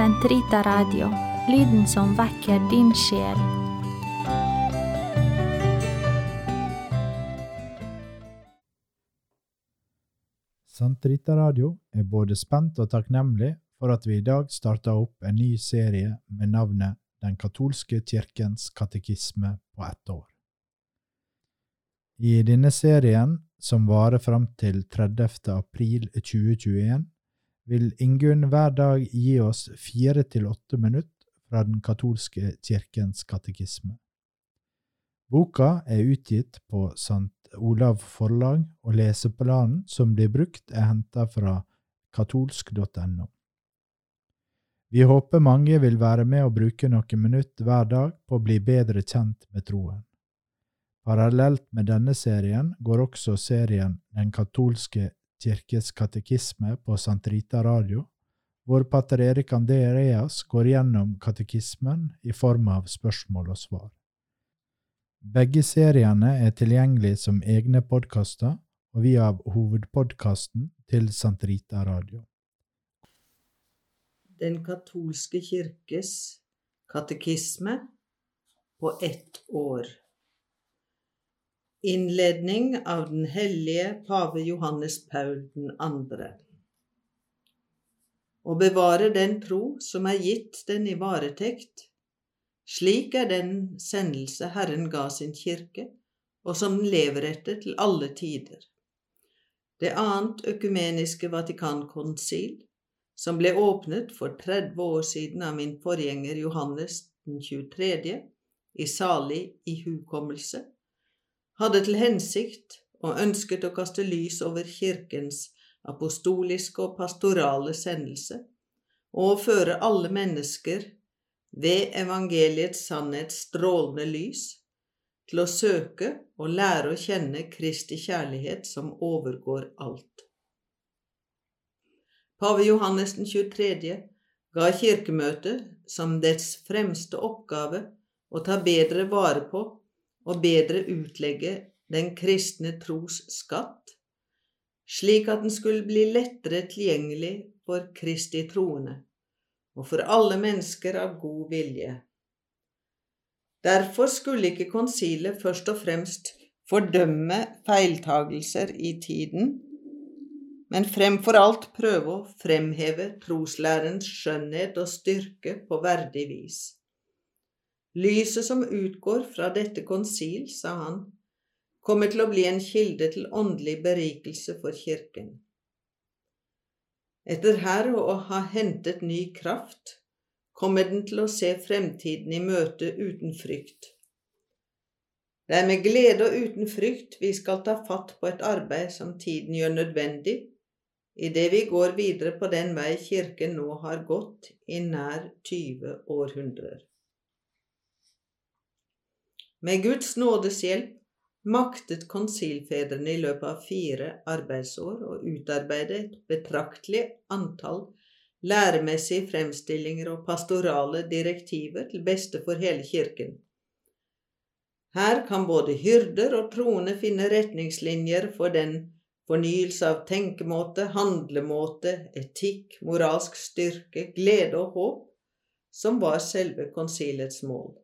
Sentrita Radio, lyden som vekker din sjel. Sentrita Radio er både spent og takknemlig for at vi i dag starter opp en ny serie med navnet Den katolske kirkens katekisme på ett år. I denne serien, som varer fram til 30. april 2021, vil Ingunn hver dag gi oss fire til åtte minutter fra Den katolske kirkens katekisme. Boka er utgitt på St. Olav forlag, og leseplanen som blir brukt, er henta fra katolsk.no. Vi håper mange vil være med og bruke noen minutter hver dag på å bli bedre kjent med troen. Parallelt med denne serien går også serien Den katolske kirkes katekisme på Sant Rita Radio, hvor pater Erik Andreas går gjennom katekismen i form av spørsmål og svar. Begge seriene er tilgjengelige som egne podkaster og via hovedpodkasten til Sant Rita Radio. Den katolske kirkes katekisme på ett år. Innledning av den hellige pave Johannes Paul 2. Å bevare den tro som er gitt den i varetekt, slik er den sendelse Herren ga sin kirke, og som den lever etter til alle tider. Det annet økumeniske Vatikankonsil, som ble åpnet for 30 år siden av min forgjenger Johannes den 23., i salig ihukommelse, hadde til hensikt og ønsket å kaste lys over Kirkens apostoliske og pastorale sendelse, og å føre alle mennesker ved evangeliets sannhets strålende lys til å søke og lære å kjenne Kristi kjærlighet som overgår alt. Pave Johannes den 23. ga Kirkemøtet som dets fremste oppgave å ta bedre vare på og bedre utlegge den kristne tros skatt, slik at den skulle bli lettere tilgjengelig for Kristi troende og for alle mennesker av god vilje. Derfor skulle ikke konsilet først og fremst fordømme feiltagelser i tiden, men fremfor alt prøve å fremheve troslærens skjønnhet og styrke på verdig vis. Lyset som utgår fra dette konsil, sa han, kommer til å bli en kilde til åndelig berikelse for Kirken. Etter her å ha hentet ny kraft, kommer den til å se fremtiden i møte uten frykt. Det er med glede og uten frykt vi skal ta fatt på et arbeid som tiden gjør nødvendig, idet vi går videre på den vei Kirken nå har gått i nær 20 århundrer. Med Guds nådes hjelp maktet konsilfedrene i løpet av fire arbeidsår å utarbeide et betraktelig antall læremessige fremstillinger og pastorale direktiver til beste for hele kirken. Her kan både hyrder og troende finne retningslinjer for den fornyelse av tenkemåte, handlemåte, etikk, moralsk styrke, glede og håp som var selve konsilets mål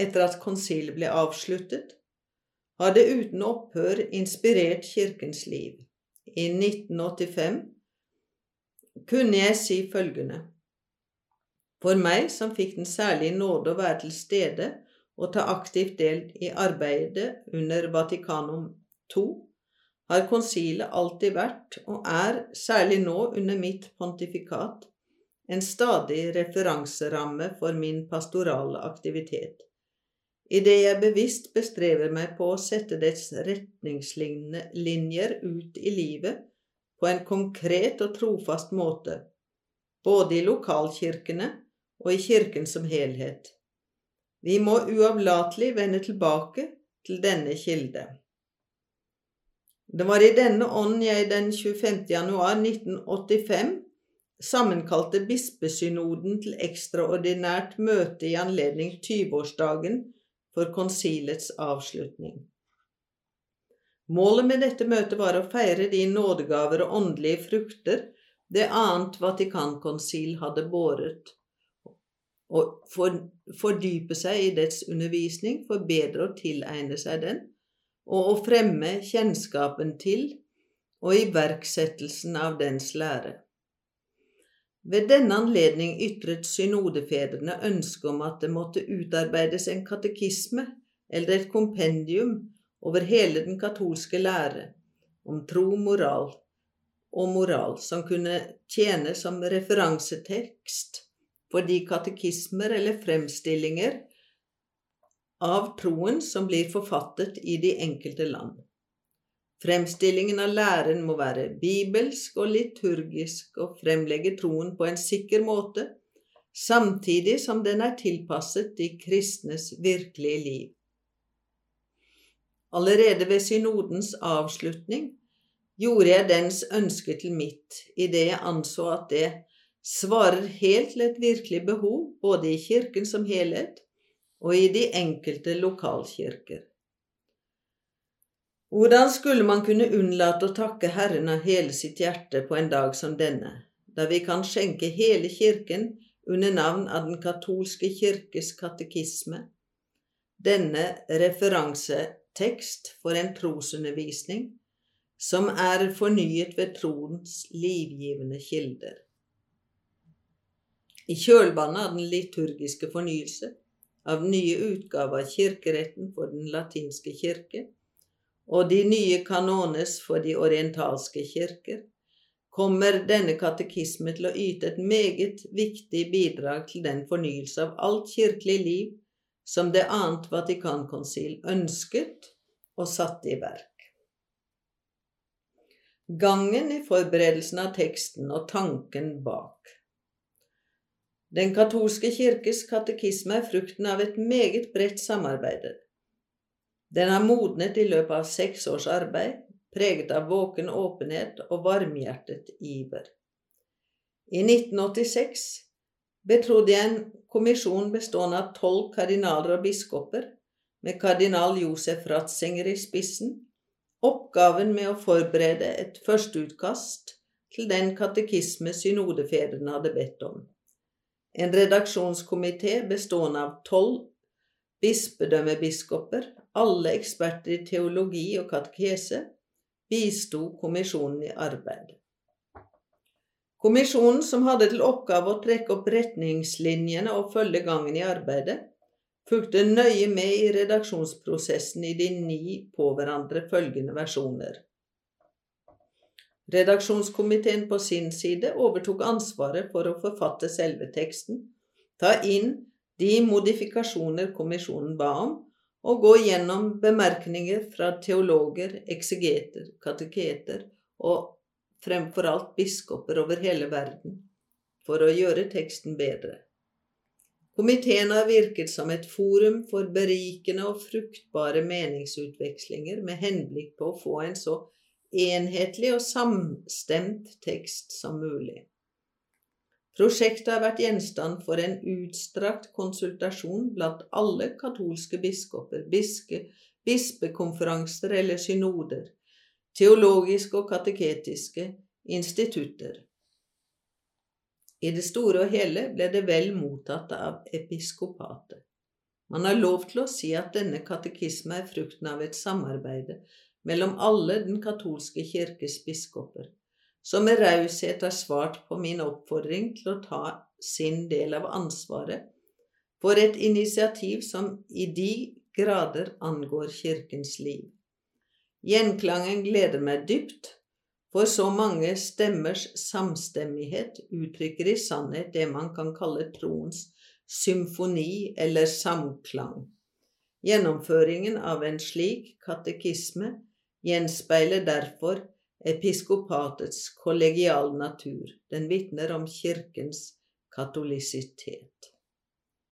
etter at konsilet ble avsluttet, har det uten opphør inspirert kirkens liv. I 1985 kunne jeg si følgende For meg som fikk den særlige nåde å være til stede og ta aktivt del i arbeidet under Vatikanum II, har konsilet alltid vært, og er særlig nå under mitt pontifikat, en stadig referanseramme for min pastorale aktivitet idet jeg bevisst bestrever meg på å sette dets retningslinjer ut i livet på en konkret og trofast måte, både i lokalkirkene og i kirken som helhet. Vi må uavlatelig vende tilbake til denne kilde. Det var i denne ånd jeg den 25. januar 1985 sammenkalte bispesynoden til ekstraordinært møte i anledning 20-årsdagen for konsilets avslutning. Målet med dette møtet var å feire de nådegaver og åndelige frukter det annet Vatikankonsil hadde båret, og fordype seg i dets undervisning for bedre å tilegne seg den, og å fremme kjennskapen til og iverksettelsen av dens lære. Ved denne anledning ytret synodefedrene ønske om at det måtte utarbeides en katekisme eller et kompendium over hele den katolske lære om tro, moral og moral, som kunne tjene som referansetekst for de katekismer eller fremstillinger av troen som blir forfattet i de enkelte land. Fremstillingen av læren må være bibelsk og liturgisk og fremlegge troen på en sikker måte, samtidig som den er tilpasset de kristnes virkelige liv. Allerede ved synodens avslutning gjorde jeg dens ønske til mitt, idet jeg anså at det svarer helt til et virkelig behov både i kirken som helhet og i de enkelte lokalkirker. Hvordan skulle man kunne unnlate å takke Herren av hele sitt hjerte på en dag som denne, da vi kan skjenke hele kirken under navn av Den katolske kirkes katekisme, denne referansetekst for en trosundervisning som er fornyet ved troens livgivende kilder. I kjølvannet av den liturgiske fornyelse, av nye utgaver av kirkeretten for den latinske kirke, og de nye kanones for de orientalske kirker, kommer denne katekisme til å yte et meget viktig bidrag til den fornyelse av alt kirkelig liv som det annet Vatikankonsil ønsket og satte i verk. Gangen i forberedelsen av teksten og tanken bak. Den katolske kirkes katekisme er frukten av et meget bredt samarbeid den har modnet i løpet av seks års arbeid, preget av våken åpenhet og varmhjertet iver. I 1986 betrodde jeg en kommisjon bestående av tolv kardinaler og biskoper, med kardinal Josef Ratzinger i spissen, oppgaven med å forberede et førsteutkast til den katekisme synodefedrene hadde bedt om. En redaksjonskomité bestående av tolv bispedømmebiskoper, alle eksperter i teologi og katekese, bisto kommisjonen i arbeidet. Kommisjonen, som hadde til oppgave å trekke opp retningslinjene og følge gangen i arbeidet, fulgte nøye med i redaksjonsprosessen i de ni på hverandre følgende versjoner. Redaksjonskomiteen på sin side overtok ansvaret for å forfatte selve teksten, ta inn de modifikasjoner kommisjonen ba om, og gå gjennom bemerkninger fra teologer, eksegeter, kateketer og fremfor alt biskoper over hele verden for å gjøre teksten bedre. Komiteen har virket som et forum for berikende og fruktbare meningsutvekslinger med henblikk på å få en så enhetlig og samstemt tekst som mulig. Prosjektet har vært gjenstand for en utstrakt konsultasjon blant alle katolske biskoper, biske, bispekonferanser eller synoder, teologiske og kateketiske institutter. I det store og hele ble det vel mottatt av episkopatet. Man har lov til å si at denne katekisme er frukten av et samarbeide mellom alle den katolske kirkes biskoper som med raushet har svart på min oppfordring til å ta sin del av ansvaret for et initiativ som i de grader angår Kirkens liv. Gjenklangen gleder meg dypt, for så mange stemmers samstemmighet uttrykker i sannhet det man kan kalle troens symfoni eller samklang. Gjennomføringen av en slik katekisme gjenspeiler derfor episkopatets kollegiale natur. Den vitner om kirkens katolisitet.